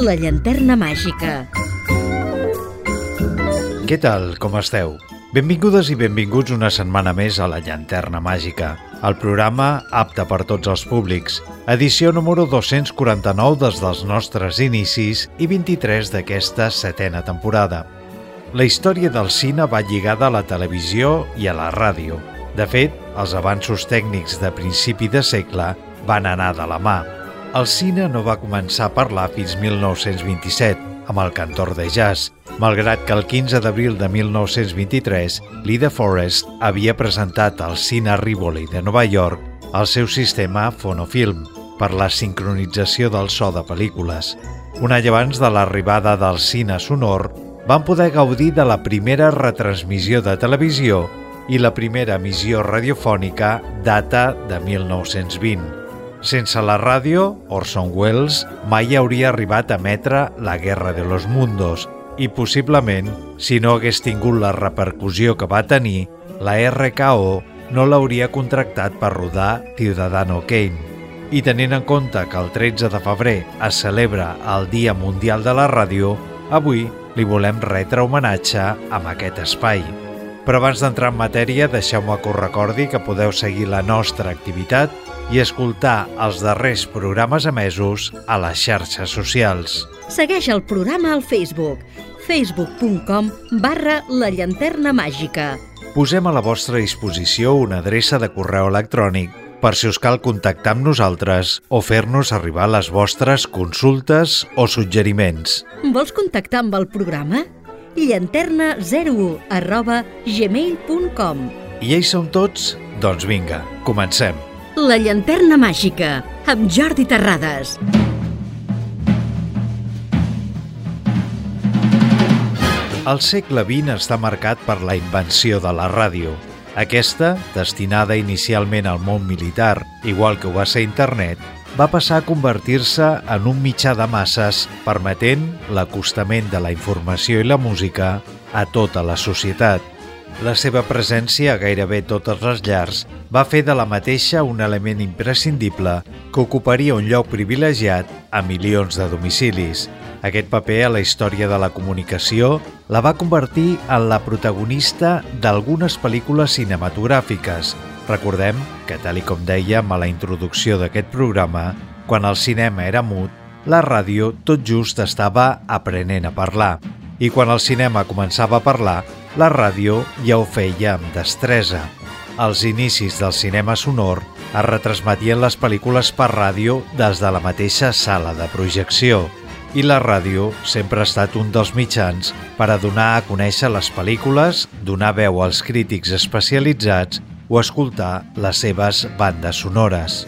La llanterna màgica. Què tal, com esteu? Benvingudes i benvinguts una setmana més a La Llanterna Màgica, el programa apte per tots els públics, edició número 249 des dels nostres inicis i 23 d'aquesta setena temporada. La història del cine va lligada a la televisió i a la ràdio. De fet, els avanços tècnics de principi de segle van anar de la mà. El cine no va començar a parlar fins 1927, amb el cantor de jazz, malgrat que el 15 d'abril de 1923 Lida Forrest havia presentat al Cine Rivoli de Nova York el seu sistema Fonofilm per la sincronització del so de pel·lícules. Un any abans de l'arribada del cine sonor, van poder gaudir de la primera retransmissió de televisió i la primera emissió radiofònica data de 1920. Sense la ràdio, Orson Welles mai hauria arribat a emetre La guerra de los mundos i possiblement, si no hagués tingut la repercussió que va tenir, la RKO no l'hauria contractat per rodar Ciudadano Kane. I tenint en compte que el 13 de febrer es celebra el Dia Mundial de la Ràdio, avui li volem retre homenatge amb aquest espai. Però abans d'entrar en matèria, deixeu-me que us recordi que podeu seguir la nostra activitat i escoltar els darrers programes emesos a les xarxes socials. Segueix el programa al Facebook facebook.com barra la llanterna màgica. Posem a la vostra disposició una adreça de correu electrònic per si us cal contactar amb nosaltres o fer-nos arribar les vostres consultes o suggeriments. Vols contactar amb el programa? llanterna01 arroba gmail.com I ells són tots? Doncs vinga, comencem. La llanterna màgica, amb Jordi Terrades. El segle XX està marcat per la invenció de la ràdio. Aquesta, destinada inicialment al món militar, igual que ho va ser internet, va passar a convertir-se en un mitjà de masses permetent l'acostament de la informació i la música a tota la societat. La seva presència a gairebé totes les llars va fer de la mateixa un element imprescindible que ocuparia un lloc privilegiat a milions de domicilis. Aquest paper a la història de la comunicació la va convertir en la protagonista d'algunes pel·lícules cinematogràfiques. Recordem que, tal i com dèiem a la introducció d'aquest programa, quan el cinema era mut, la ràdio tot just estava aprenent a parlar. I quan el cinema començava a parlar, la ràdio ja ho feia amb destresa. Als inicis del cinema sonor es retransmetien les pel·lícules per ràdio des de la mateixa sala de projecció i la ràdio sempre ha estat un dels mitjans per a donar a conèixer les pel·lícules, donar veu als crítics especialitzats o escoltar les seves bandes sonores.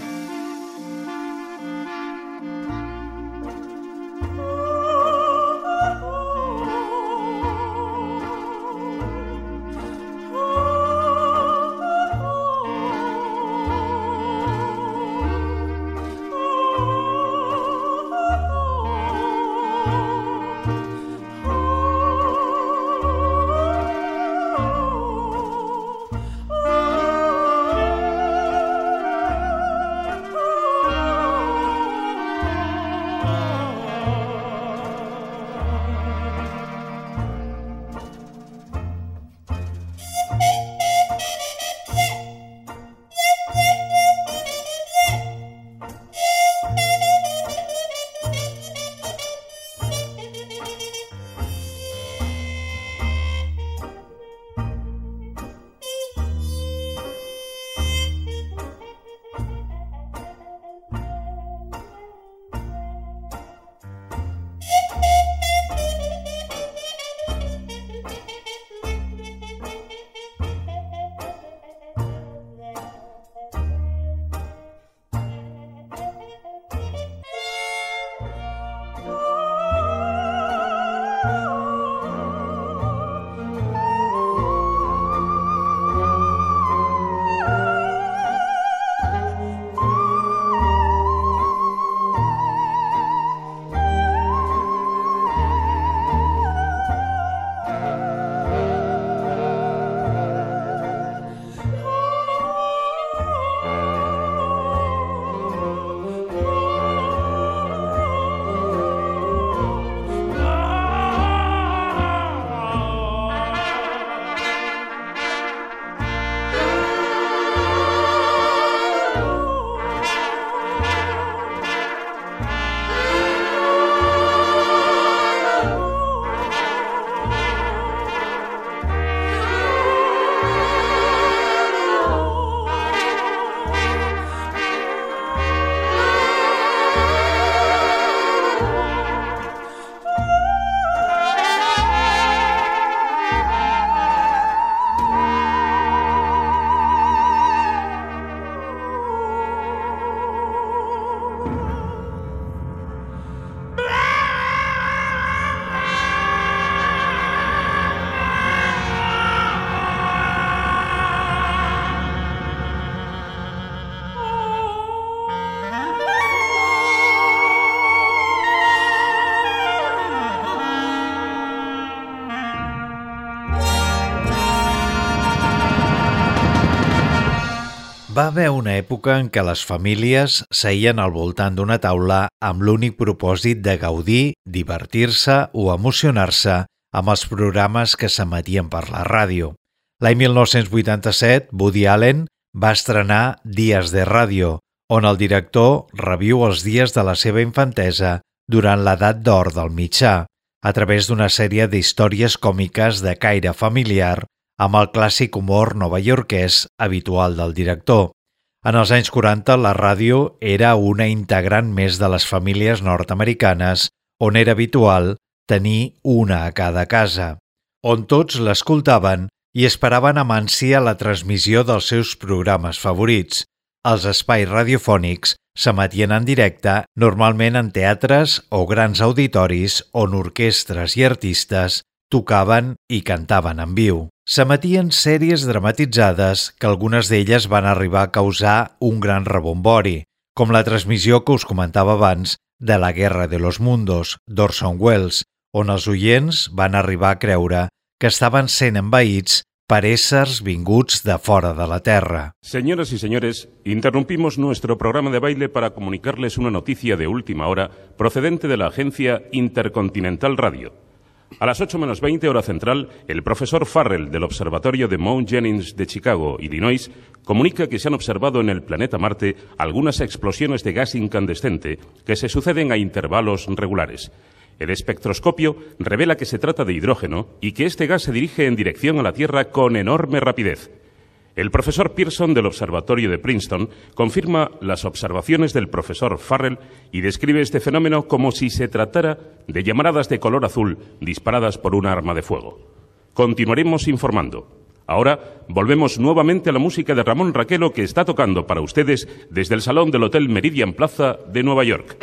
Una època en què les famílies seien al voltant d'una taula amb l'únic propòsit de gaudir, divertir-se o emocionar-se amb els programes que s'emetien per la ràdio. L'any 1987, Woody Allen va estrenar Dies de Ràdio, on el director reviu els dies de la seva infantesa durant l'edat d'or del mitjà, a través d'una sèrie d'històries còmiques de caire familiar amb el clàssic humor novaiorquès habitual del director. En els anys 40, la ràdio era una integrant més de les famílies nord-americanes, on era habitual tenir una a cada casa, on tots l'escoltaven i esperaven amb ànsia la transmissió dels seus programes favorits. Els espais radiofònics s'emetien en directe, normalment en teatres o grans auditoris on orquestres i artistes tocaven i cantaven en viu. S'emetien sèries dramatitzades que algunes d'elles van arribar a causar un gran rebombori, com la transmissió que us comentava abans de La Guerra de los Mundos, d'Orson Welles, on els oients van arribar a creure que estaven sent envaïts per éssers vinguts de fora de la Terra. Señoras y señores, interrumpimos nuestro programa de baile para comunicarles una noticia de última hora procedente de la agencia Intercontinental Radio. A las 8 menos 20 hora central, el profesor Farrell del Observatorio de Mount Jennings de Chicago, Illinois, comunica que se han observado en el planeta Marte algunas explosiones de gas incandescente que se suceden a intervalos regulares. El espectroscopio revela que se trata de hidrógeno y que este gas se dirige en dirección a la Tierra con enorme rapidez. El profesor Pearson del Observatorio de Princeton confirma las observaciones del profesor Farrell y describe este fenómeno como si se tratara de llamaradas de color azul disparadas por un arma de fuego. Continuaremos informando. Ahora volvemos nuevamente a la música de Ramón Raquelo que está tocando para ustedes desde el salón del Hotel Meridian Plaza de Nueva York.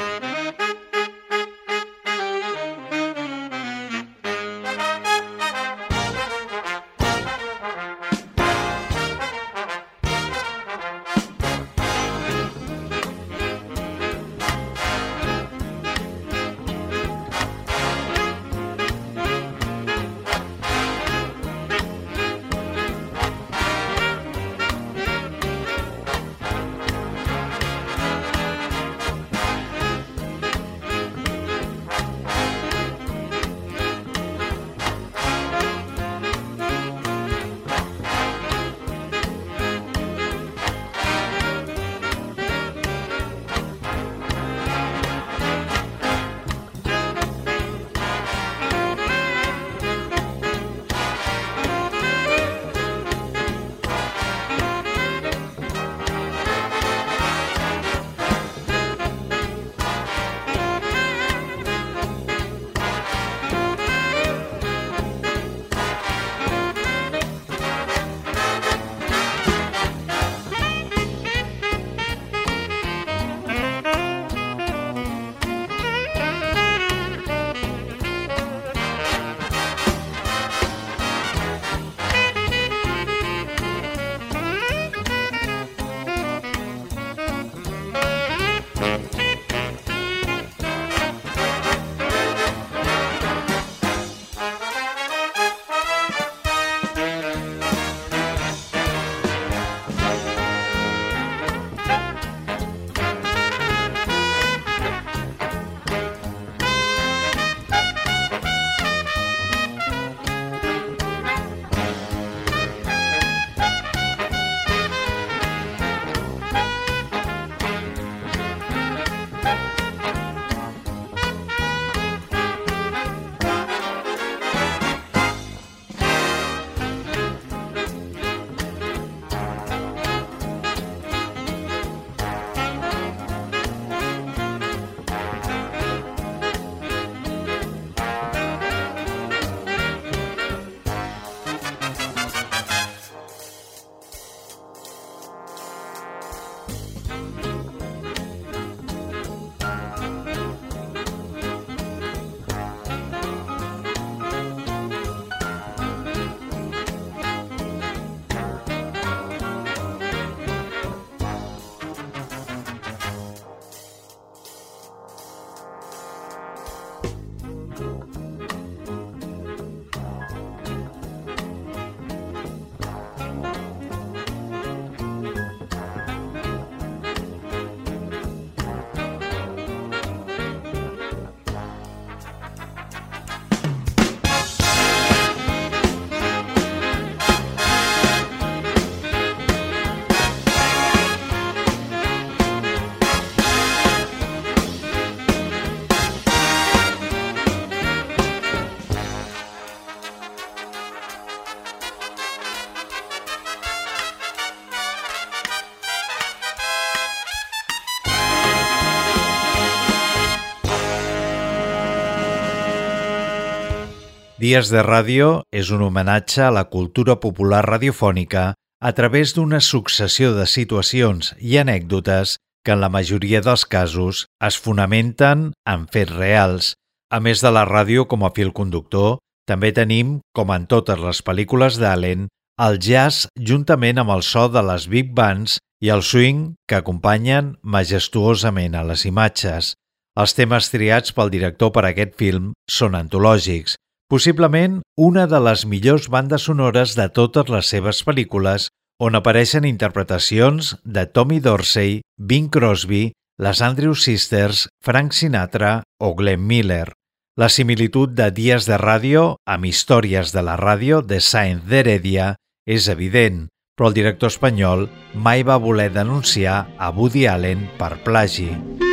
Dies de Ràdio és un homenatge a la cultura popular radiofònica a través d'una successió de situacions i anècdotes que en la majoria dels casos es fonamenten en fets reals. A més de la ràdio com a fil conductor, també tenim, com en totes les pel·lícules d'Allen, el jazz juntament amb el so de les big bands i el swing que acompanyen majestuosament a les imatges. Els temes triats pel director per a aquest film són antològics, possiblement una de les millors bandes sonores de totes les seves pel·lícules on apareixen interpretacions de Tommy Dorsey, Bing Crosby, les Andrew Sisters, Frank Sinatra o Glenn Miller. La similitud de dies de ràdio amb històries de la ràdio de Sainz d'Heredia és evident, però el director espanyol mai va voler denunciar a Woody Allen per plagi. La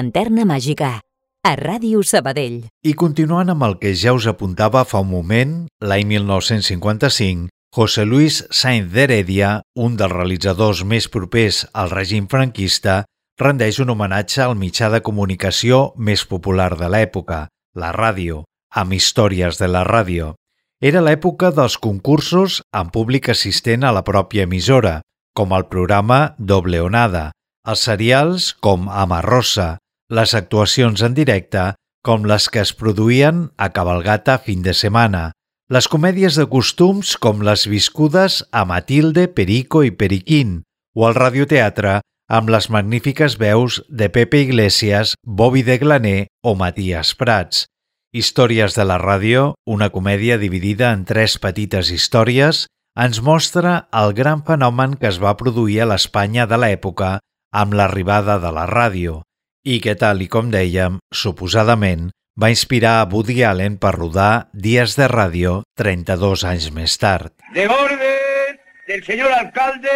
llanterna màgica, a Ràdio Sabadell. I continuant amb el que ja us apuntava fa un moment, l'any 1955, José Luis Sainz d'Heredia, un dels realitzadors més propers al règim franquista, rendeix un homenatge al mitjà de comunicació més popular de l'època, la ràdio, amb històries de la ràdio. Era l'època dels concursos amb públic assistent a la pròpia emissora, com el programa Doble Onada, els serials com Amarrosa, les actuacions en directe com les que es produïen a Cabalgata fin de setmana, les comèdies de costums com les viscudes a Matilde, Perico i Periquín, o el radioteatre amb les magnífiques veus de Pepe Iglesias, Bobby de Glaner o Matías Prats. Històries de la ràdio, una comèdia dividida en tres petites històries, ens mostra el gran fenomen que es va produir a l'Espanya de l'època amb l'arribada de la ràdio i que, tal i com dèiem, suposadament, va inspirar a Woody Allen per rodar Dies de ràdio 32 anys més tard. De orden, del señor alcalde,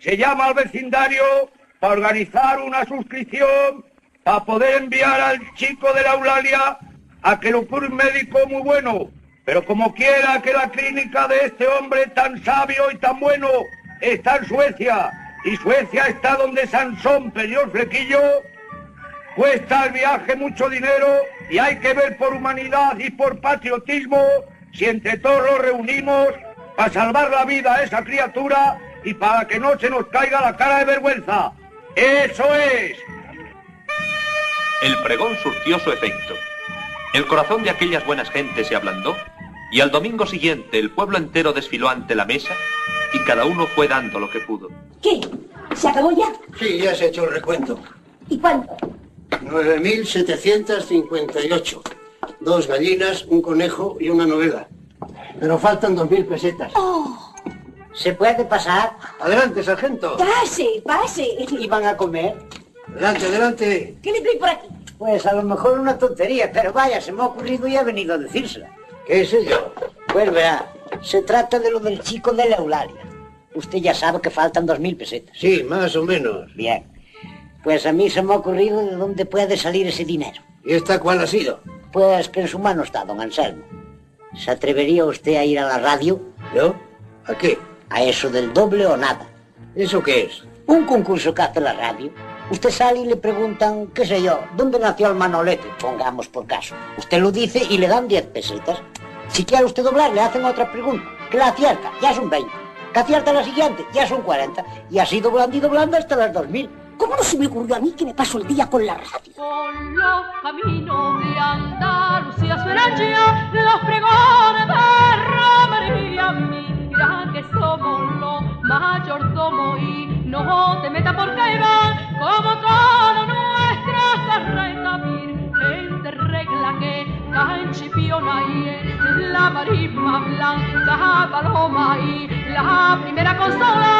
se llama al vecindario para organizar una suscripción para poder enviar al chico de la Eulalia a que lo cure un médico muy bueno. Pero como quiera que la clínica de este hombre tan sabio y tan bueno está en Suecia, y Suecia está donde Sansón perdió el flequillo, cuesta el viaje mucho dinero y hay que ver por humanidad y por patriotismo si entre todos los reunimos para salvar la vida a esa criatura y para que no se nos caiga la cara de vergüenza. Eso es. El pregón surtió su efecto. El corazón de aquellas buenas gentes se ablandó y al domingo siguiente el pueblo entero desfiló ante la mesa y cada uno fue dando lo que pudo. ¿Qué? ¿Se acabó ya? Sí, ya se ha hecho el recuento. ¿Y cuánto? 9.758. Dos gallinas, un conejo y una novela. Pero faltan 2.000 pesetas. Oh, ¿Se puede pasar? Adelante, sargento. pase, pase. ¿Y van a comer? Adelante, adelante. ¿Qué le trae por aquí? Pues a lo mejor una tontería, pero vaya, se me ha ocurrido y he venido a decírsela. ¿Qué es ello? Pues vea, se trata de lo del chico de la Eulalia. Usted ya sabe que faltan dos mil pesetas. Sí, más o menos. Bien. Pues a mí se me ha ocurrido de dónde puede salir ese dinero. ¿Y esta cuál ha sido? Pues que en su mano está, don Anselmo. ¿Se atrevería usted a ir a la radio? ¿Yo? ¿A qué? A eso del doble o nada. ¿Eso qué es? Un concurso que hace la radio. Usted sale y le preguntan, qué sé yo, ¿dónde nació el Manolete? Pongamos por caso. Usted lo dice y le dan 10 pesetas. Si quiere usted doblar, le hacen otra pregunta. Que la acierta, ya son 20. Que acierta la siguiente, ya son 40. Y así doblando y doblando hasta las 2000. ¿Cómo no se me ocurrió a mí que me paso el día con la radio? Por los caminos de Andalucía suenan ya los pregones de romería. Mira que somos los mayordomos y no te metas porque va como toda nuestra carreta virgen de regla que caen chipiona y es la marisma blanca paloma y la primera consola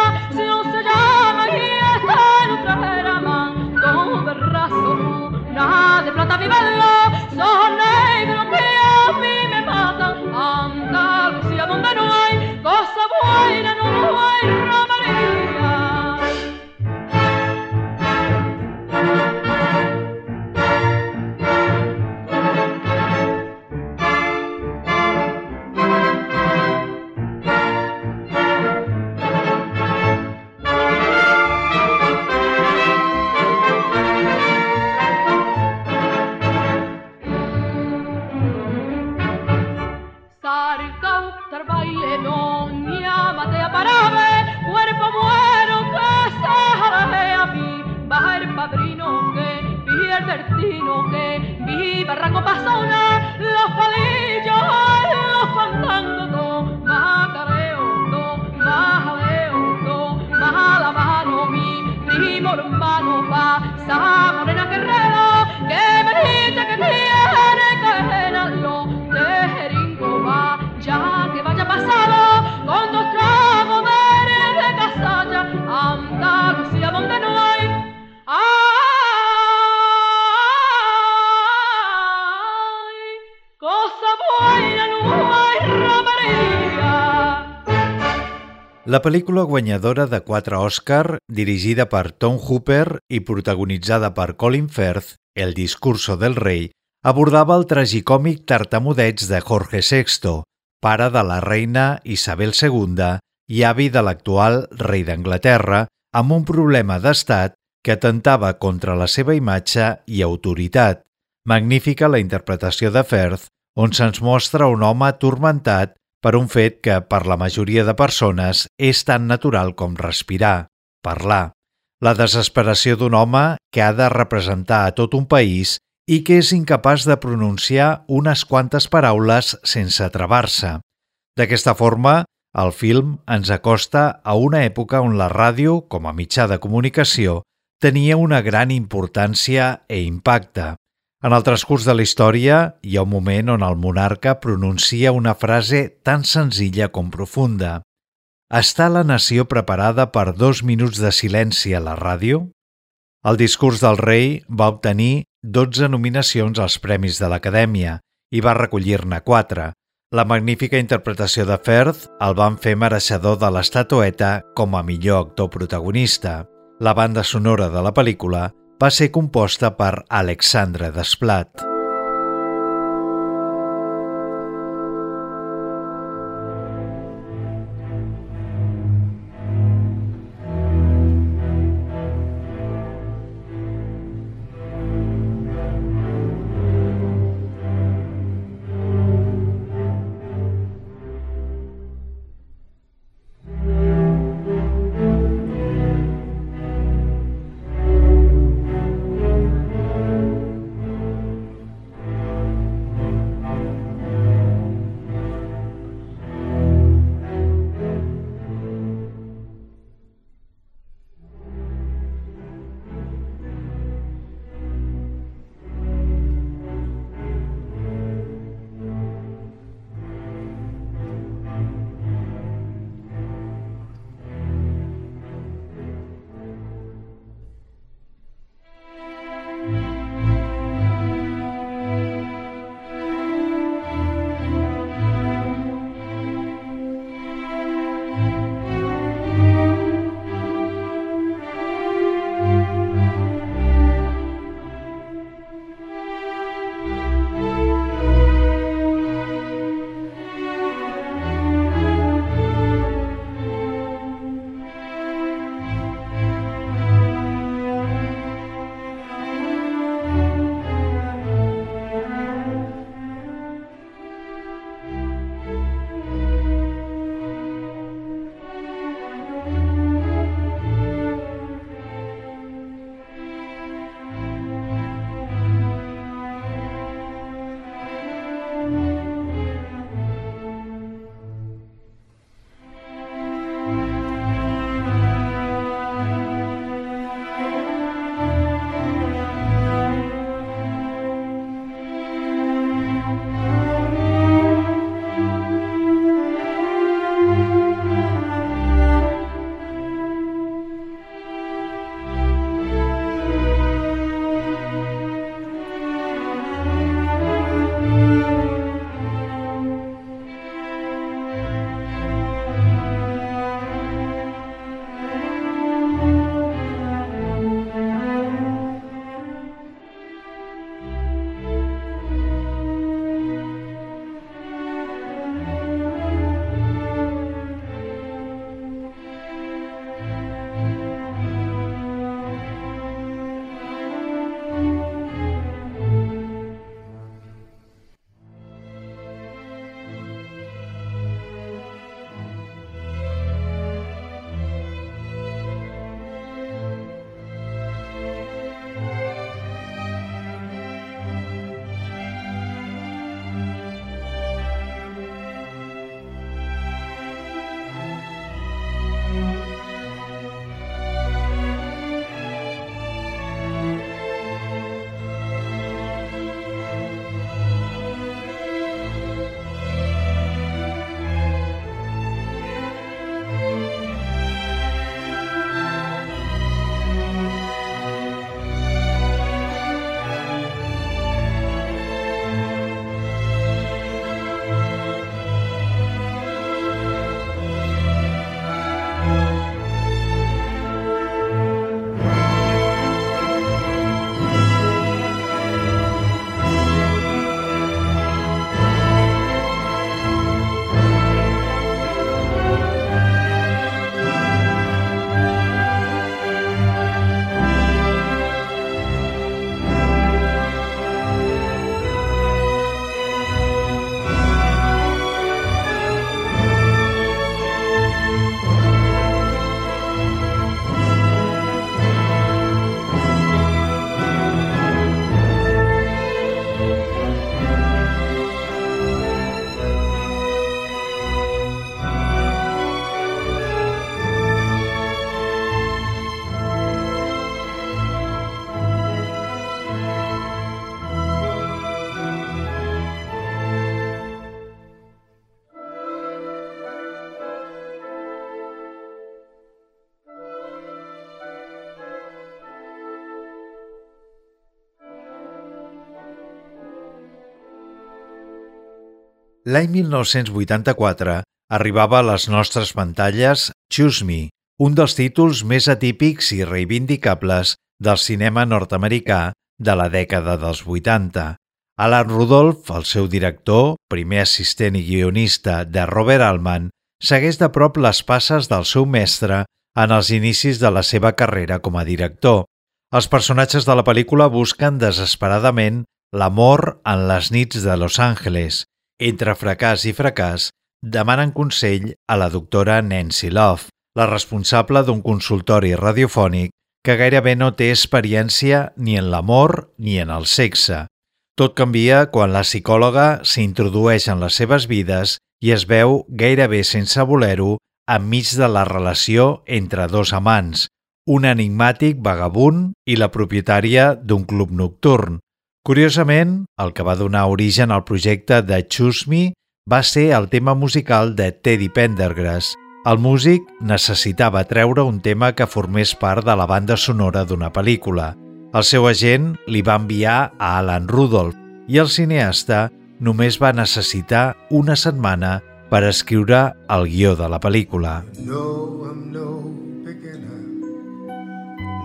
La pel·lícula guanyadora de quatre Oscar, dirigida per Tom Hooper i protagonitzada per Colin Firth, El discurso del rei, abordava el tragicòmic tartamudeig de Jorge VI, pare de la reina Isabel II i avi de l'actual rei d'Anglaterra, amb un problema d'estat que atentava contra la seva imatge i autoritat. Magnífica la interpretació de Firth, on se'ns mostra un home atormentat per un fet que per la majoria de persones és tan natural com respirar, parlar. La desesperació d'un home que ha de representar a tot un país i que és incapaç de pronunciar unes quantes paraules sense travar-se. D'aquesta forma, el film ens acosta a una època on la ràdio, com a mitjà de comunicació, tenia una gran importància e impacte. En el transcurs de la història hi ha un moment on el monarca pronuncia una frase tan senzilla com profunda. Està la nació preparada per dos minuts de silenci a la ràdio? El discurs del rei va obtenir 12 nominacions als Premis de l'Acadèmia i va recollir-ne 4, La magnífica interpretació de Firth el van fer mereixedor de l'estatueta com a millor actor protagonista. La banda sonora de la pel·lícula va ser composta per Alexandre Desplat. L'any 1984 arribava a les nostres pantalles Choose Me, un dels títols més atípics i reivindicables del cinema nord-americà de la dècada dels 80. Alan Rudolph, el seu director, primer assistent i guionista de Robert Altman, segueix de prop les passes del seu mestre en els inicis de la seva carrera com a director. Els personatges de la pel·lícula busquen desesperadament l'amor en les nits de Los Angeles. Entre fracàs i fracàs, demanen consell a la doctora Nancy Love, la responsable d'un consultori radiofònic que gairebé no té experiència ni en l'amor ni en el sexe. Tot canvia quan la psicòloga s'introdueix en les seves vides i es veu gairebé sense voler-ho enmig de la relació entre dos amants, un enigmàtic vagabund i la propietària d'un club nocturn. Curiosament, el que va donar origen al projecte de Choose Me va ser el tema musical de Teddy Pendergrass. El músic necessitava treure un tema que formés part de la banda sonora d'una pel·lícula – el seu agent li va enviar a Alan Rudolph i el cineasta només va necessitar una setmana per escriure el guió de la pel·lícula. No, I'm no beginner.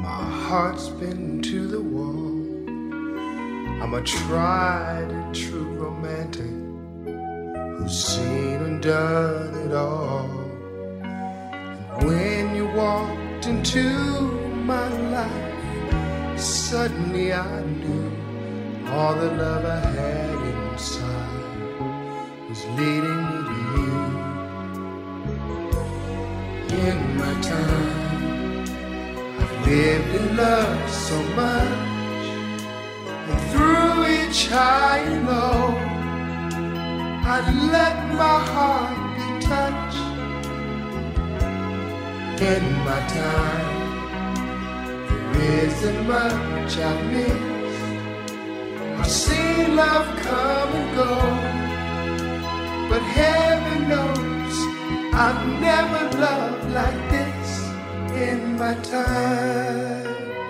My heart's been to the. I'm a tried and true romantic who's seen and done it all. And when you walked into my life, Suddenly I knew all the love I had inside was leading me to you. In my time, I've lived in love so much, through each high and low, I let my heart be touched. In my time there isn't much I've missed. I've seen love come and go, but heaven knows I've never loved like this in my time.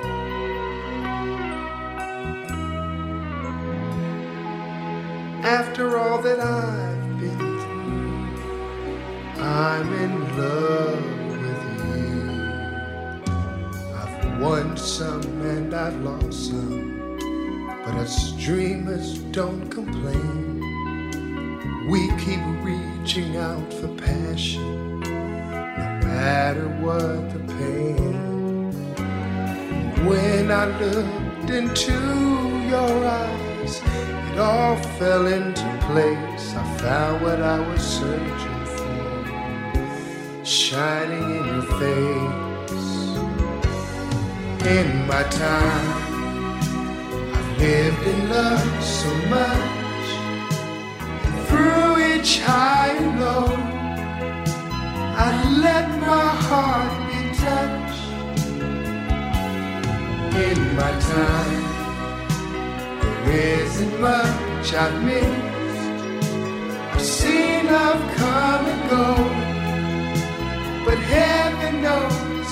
After all that I've been through, I'm in love. With you. I've won some and I've lost some. But us dreamers don't complain. We keep reaching out for passion, no matter what the pain. When I looked into your eyes, it all fell into place. I found what I was searching for, shining in your face in my time. I've lived in love so much. Through each high and low, I let my heart be touched. In my time, isn't much I've missed. I've seen love come and go, but heaven knows.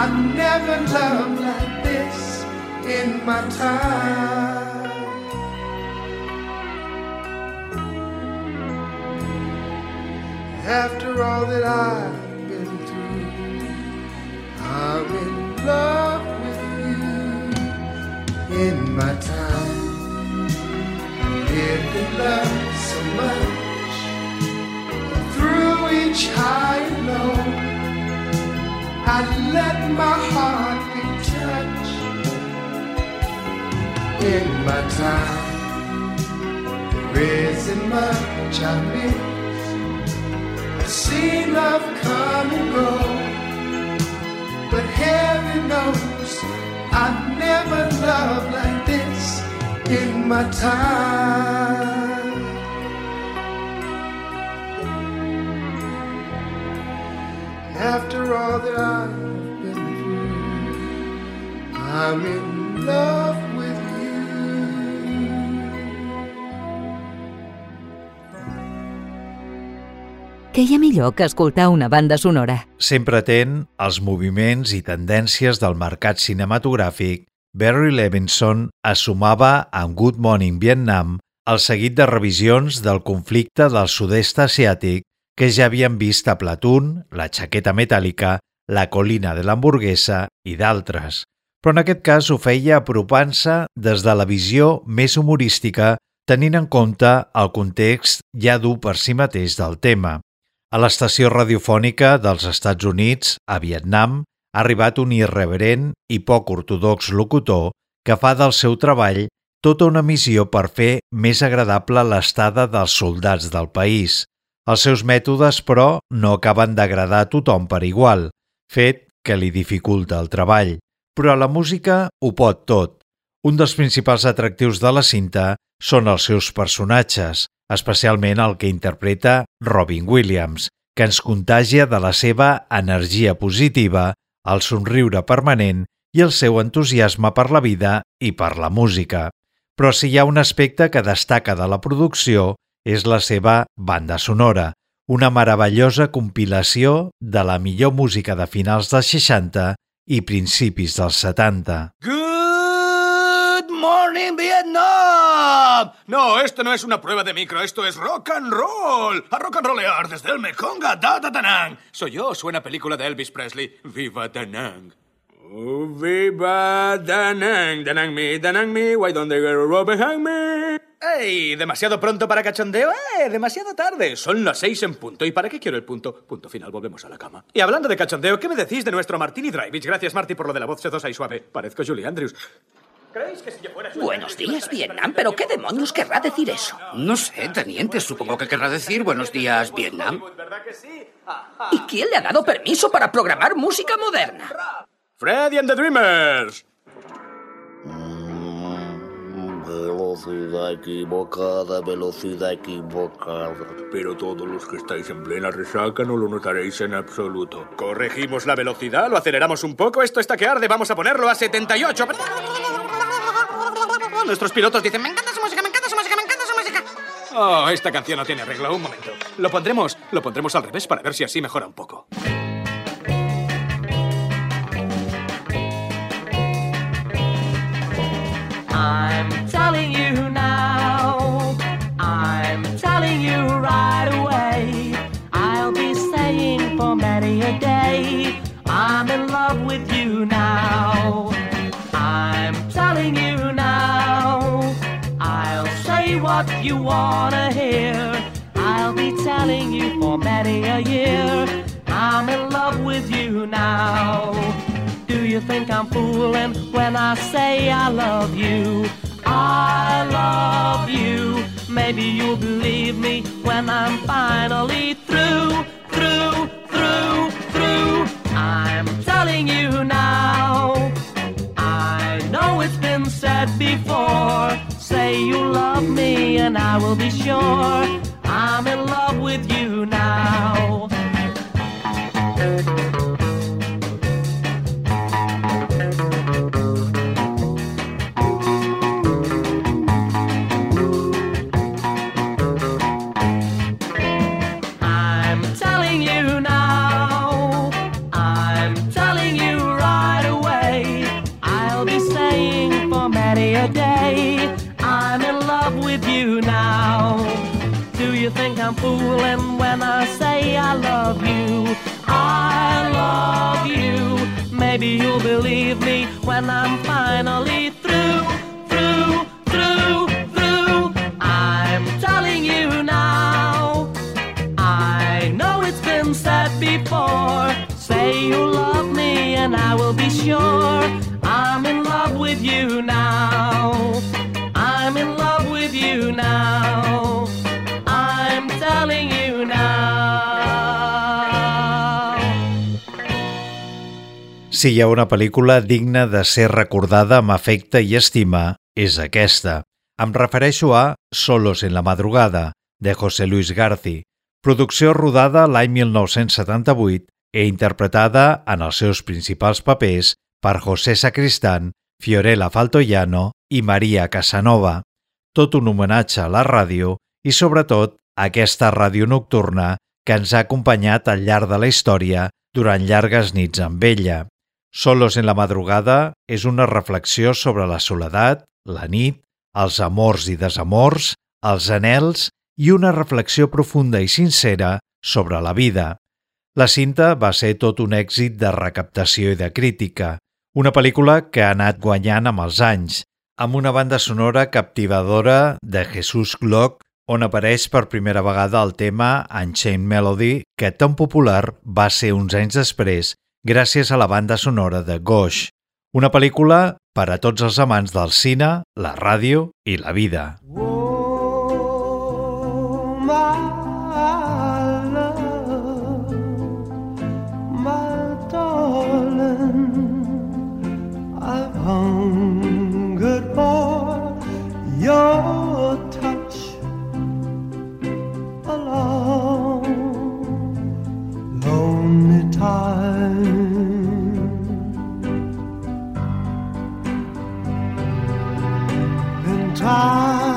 I've never loved like this in my time. After all that I've been through, I'm in love with you in my time. Love so much through each high and low. I let my heart be touched in my time. There isn't much I miss. I've seen love come and go, but heaven knows I never loved like this in my time. After all that I've been through, I'm in love with you. Què hi ha millor que escoltar una banda sonora? Sempre atent als moviments i tendències del mercat cinematogràfic, Barry Levinson assumava amb Good Morning Vietnam el seguit de revisions del conflicte del sud-est asiàtic que ja havien vist a Platoon, la xaqueta metàl·lica, la colina de l'hamburguesa i d'altres. Però en aquest cas ho feia apropant-se des de la visió més humorística tenint en compte el context ja dur per si mateix del tema. A l'estació radiofònica dels Estats Units, a Vietnam, ha arribat un irreverent i poc ortodox locutor que fa del seu treball tota una missió per fer més agradable l'estada dels soldats del país. Els seus mètodes, però, no acaben d'agradar a tothom per igual, fet que li dificulta el treball. Però la música ho pot tot. Un dels principals atractius de la cinta són els seus personatges, especialment el que interpreta Robin Williams, que ens contagia de la seva energia positiva, el somriure permanent i el seu entusiasme per la vida i per la música. Però si hi ha un aspecte que destaca de la producció és la seva banda sonora, una meravellosa compilació de la millor música de finals dels 60 i principis dels 70. Good morning, Vietnam! No, esto no es una prueba de micro, esto es rock and roll. A rock and rollear desde el Mekong a Da Da Danang. Soy yo, suena película de Elvis Presley. Viva Danang. Oh, viva Danang, Danang me, Danang me, why don't they get a rope behind me? ¡Ey! ¿Demasiado pronto para cachondeo? ¡Eh! Demasiado tarde. Son las seis en punto. ¿Y para qué quiero el punto? Punto final, volvemos a la cama. Y hablando de cachondeo, ¿qué me decís de nuestro Martini Drivich? Gracias, Marty, por lo de la voz sedosa y suave. Parezco Julie Andrews. ¿Creéis que si yo fuera Buenos días, Vietnam, pero ¿qué demonios querrá decir eso? No sé, teniente, supongo que querrá decir buenos días, Vietnam. ¿Y quién le ha dado permiso para programar música moderna? Freddy and the Dreamers. Velocidad equivocada, velocidad equivocada. Pero todos los que estáis en plena resaca no lo notaréis en absoluto. Corregimos la velocidad, lo aceleramos un poco, esto está que arde, vamos a ponerlo a 78. Nuestros pilotos dicen, me encanta su música, me encanta su música, me encanta su música. Oh, esta canción no tiene arreglo, un momento. Lo pondremos, lo pondremos al revés para ver si así mejora un poco. I'm telling you now, I'm telling you right away. I'll be saying for many a day. I'm in love with you now. I'm telling you now, I'll say what you wanna hear. I'll be telling you for many a year. I'm in love with you now. You think I'm fooling when I say I love you? I love you. Maybe you'll believe me when I'm finally through, through, through, through. I'm telling you now. I know it's been said before. Say you love me and I will be sure I'm in love with you I'm fooling when I say I love you? I love you. Maybe you'll believe me when I'm finally through, through, through, through. I'm telling you now. I know it's been said before. Say you love me, and I will be sure Si hi ha una pel·lícula digna de ser recordada amb afecte i estima, és aquesta. Em refereixo a Solos en la madrugada, de José Luis Garci, producció rodada l'any 1978 i interpretada en els seus principals papers per José Sacristán, Fiorella Faltoiano i Maria Casanova. Tot un homenatge a la ràdio i, sobretot, a aquesta ràdio nocturna que ens ha acompanyat al llarg de la història durant llargues nits amb ella. Solos en la madrugada és una reflexió sobre la soledat, la nit, els amors i desamors, els anels i una reflexió profunda i sincera sobre la vida. La cinta va ser tot un èxit de recaptació i de crítica, una pel·lícula que ha anat guanyant amb els anys, amb una banda sonora captivadora de Jesús Glock, on apareix per primera vegada el tema Unchained Melody, que tan popular va ser uns anys després gràcies a la banda sonora de Gauche, una pel·lícula per a tots els amants del cine, la ràdio i la vida. Oh, my I've for touch a long, lonely time. Time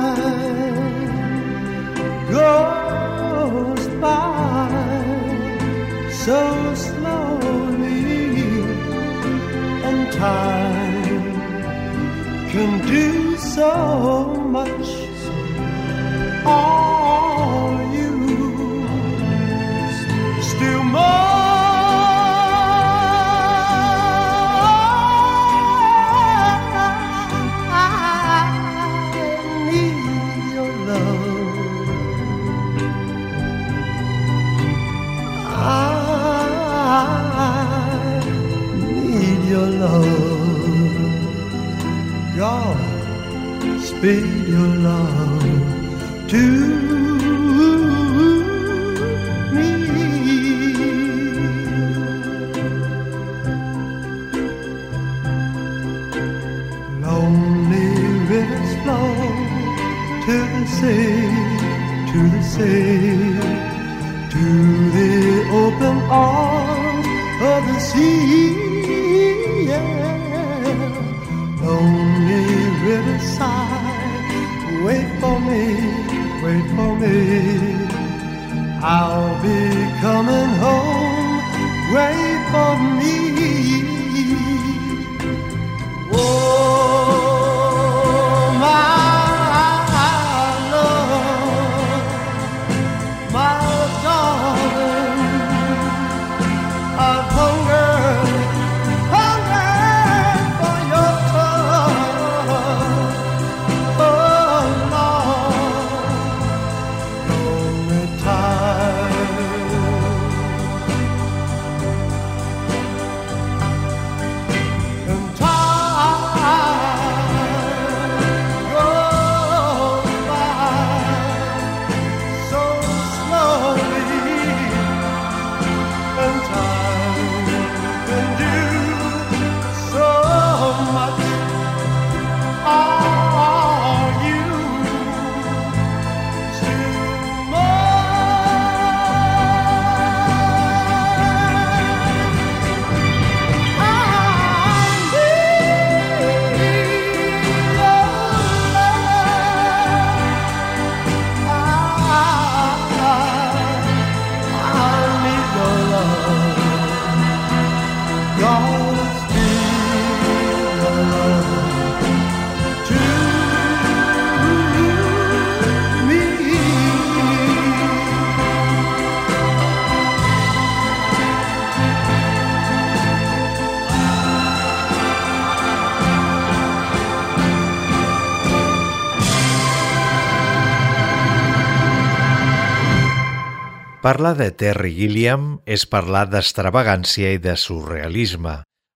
Parlar de Terry Gilliam és parlar d'extravagància i de surrealisme.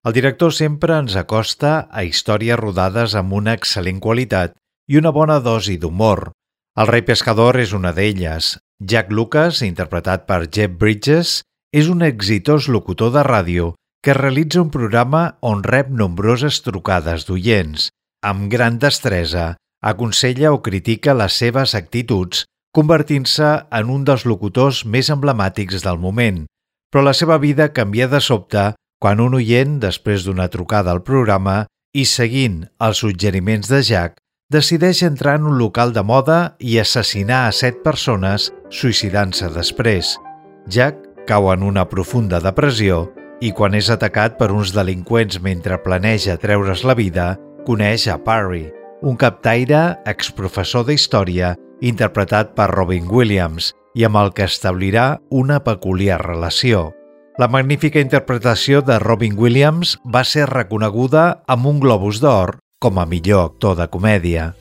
El director sempre ens acosta a històries rodades amb una excel·lent qualitat i una bona dosi d'humor. El rei pescador és una d'elles. Jack Lucas, interpretat per Jeff Bridges, és un exitós locutor de ràdio que realitza un programa on rep nombroses trucades d'oients. Amb gran destresa, aconsella o critica les seves actituds convertint-se en un dels locutors més emblemàtics del moment, però la seva vida canvia de sobte quan un oient, després d'una trucada al programa i seguint els suggeriments de Jack, decideix entrar en un local de moda i assassinar a set persones, suïcidant-se després. Jack cau en una profunda depressió i quan és atacat per uns delinqüents mentre planeja treure's la vida, coneix a Parry, un captaire, exprofessor d'història interpretat per Robin Williams i amb el que establirà una peculiar relació. La magnífica interpretació de Robin Williams va ser reconeguda amb un Globus d'Or com a millor actor de comèdia.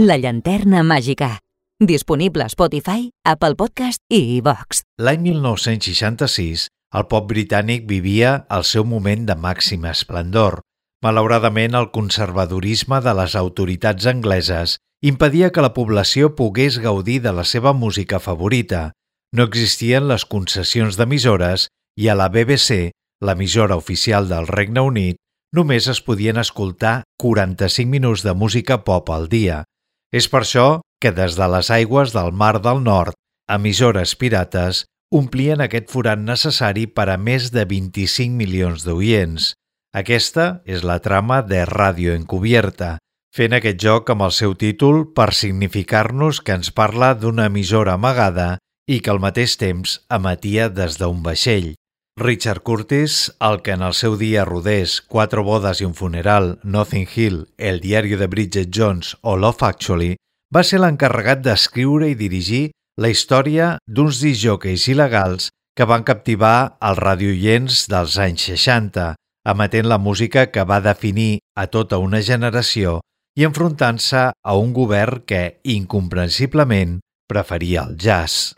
La llanterna màgica. Disponible a Spotify, Apple Podcast i iVox. L'any 1966, el pop britànic vivia el seu moment de màxima esplendor. Malauradament, el conservadorisme de les autoritats angleses impedia que la població pogués gaudir de la seva música favorita. No existien les concessions d'emissores i a la BBC, l'emissora oficial del Regne Unit, només es podien escoltar 45 minuts de música pop al dia. És per això que des de les aigües del Mar del Nord, emissores pirates omplien aquest forat necessari per a més de 25 milions d'oients. Aquesta és la trama de Ràdio Encubierta, fent aquest joc amb el seu títol per significar-nos que ens parla d'una emissora amagada i que al mateix temps emetia des d'un vaixell. Richard Curtis, el que en el seu dia rodés Quatre bodes i un funeral, Nothing Hill, El diari de Bridget Jones o Love Actually, va ser l'encarregat d'escriure i dirigir la història d'uns disjòqueis il·legals que van captivar els radioients dels anys 60, emetent la música que va definir a tota una generació i enfrontant-se a un govern que, incomprensiblement, preferia el jazz.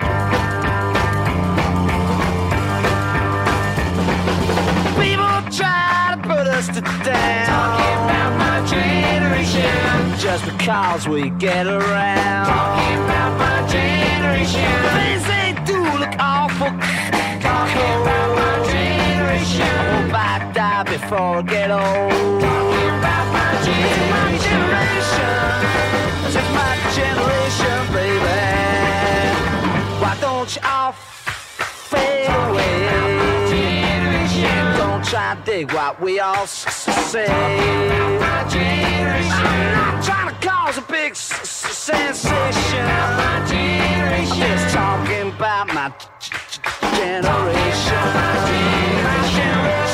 To down. Talking about my generation. Just because we get around. Talking about my generation. Things they do look awful. Talking about my generation. I hope I die before I get old. Talking about my generation. This is my generation, say what we all say. My generation. I'm not trying to cause a big sensation. My generation. I'm just talking about my generation. My generation.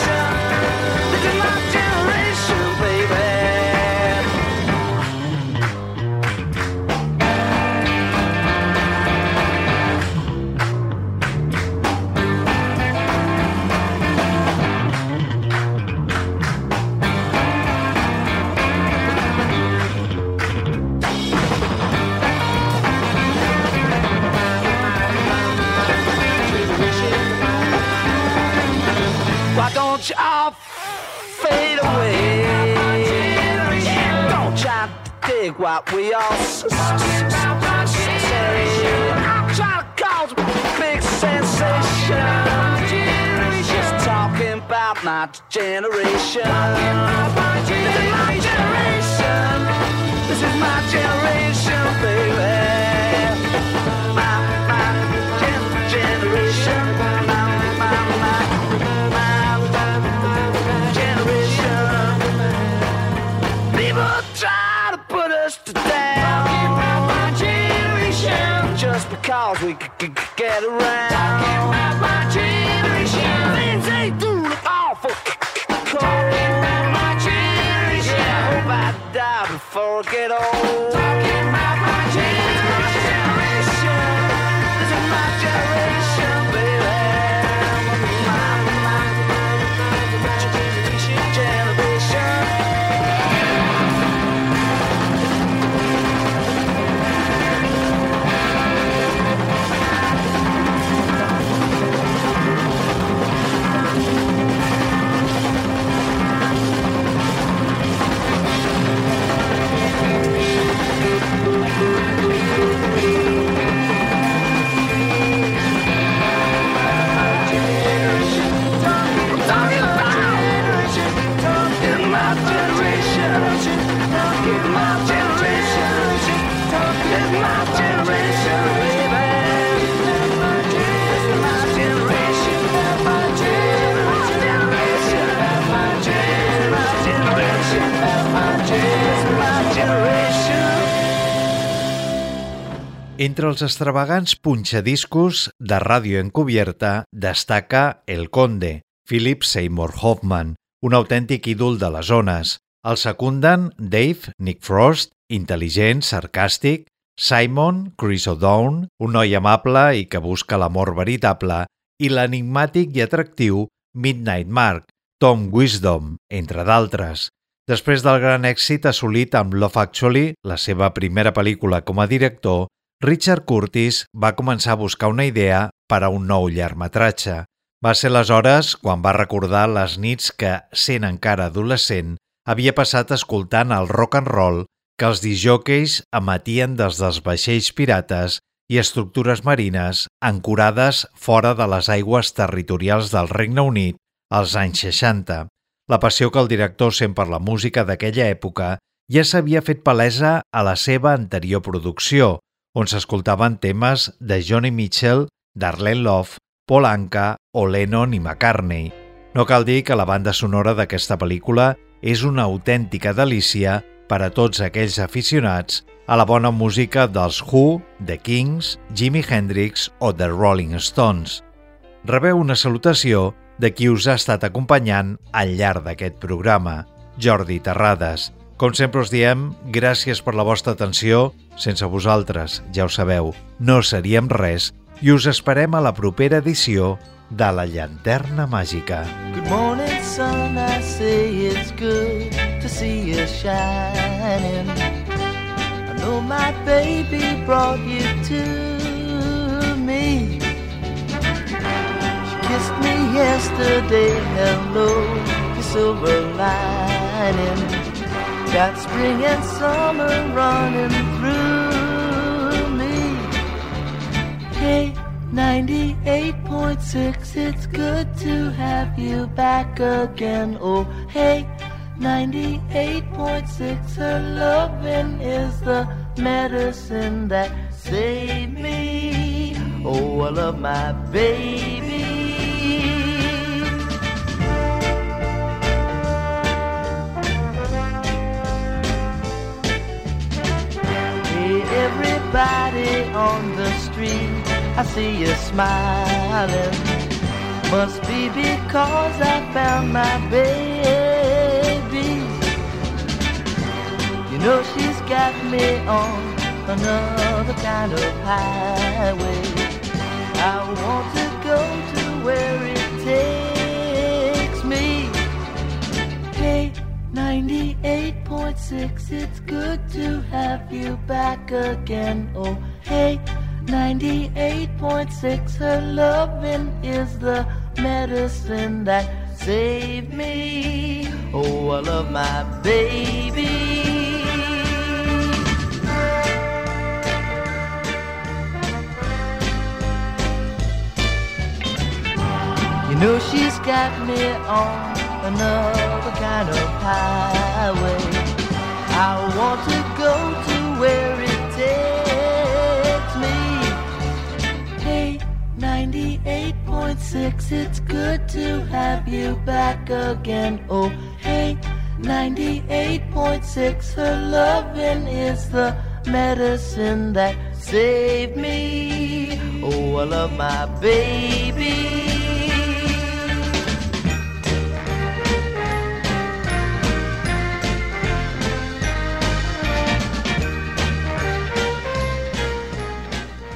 What we all say. Trying to cause a big sensation. Just talking about my generation. This is my generation. This is my generation, baby. Because we c- c- get around. Talking about my generation. Things they do look awful c- cold. my generation. I hope I die before I get old. Talking Entre els extravagants punxadiscos de Ràdio Encubierta destaca El Conde, Philip Seymour Hoffman, un autèntic ídol de les zones. El secunden Dave, Nick Frost, intel·ligent, sarcàstic, Simon, Chris O'Down, un noi amable i que busca l'amor veritable, i l'enigmàtic i atractiu Midnight Mark, Tom Wisdom, entre d'altres. Després del gran èxit assolit amb Love Actually, la seva primera pel·lícula com a director, Richard Curtis va començar a buscar una idea per a un nou llargmetratge. Va ser aleshores quan va recordar les nits que, sent encara adolescent, havia passat escoltant el rock and roll que els disjòqueis emetien des dels vaixells pirates i estructures marines ancorades fora de les aigües territorials del Regne Unit als anys 60. La passió que el director sent per la música d'aquella època ja s'havia fet palesa a la seva anterior producció, on s'escoltaven temes de Johnny Mitchell, Darlene Love, Paul Anka o Lennon i McCartney. No cal dir que la banda sonora d'aquesta pel·lícula és una autèntica delícia per a tots aquells aficionats a la bona música dels Who, The Kings, Jimi Hendrix o The Rolling Stones. Rebeu una salutació de qui us ha estat acompanyant al llarg d'aquest programa, Jordi Terrades. Com sempre us diem, gràcies per la vostra atenció. Sense vosaltres, ja ho sabeu, no seríem res i us esperem a la propera edició de La Llanterna Màgica. Good morning, sun. I say it's good to see you shining. I know my baby brought you to me. She kissed me yesterday. Hello, your silver lining. Got spring and summer running through me. Hey. 98.6, it's good to have you back again. Oh, hey, 98.6, her loving is the medicine that saved me. Oh, I love my baby. Everybody on the street. I see you smiling. Must be because I found my baby. You know she's got me on another kind of highway. I want to go 98.6, it's good to have you back again. Oh, hey. 98.6 her loving is the medicine that saved me oh i love my baby you know she's got me on another kind of highway i want to go to where it takes me Hey, 98.6, it's good to have you back again. Oh, hey, 98.6, her loving is the medicine that saved me. Oh, I love my baby.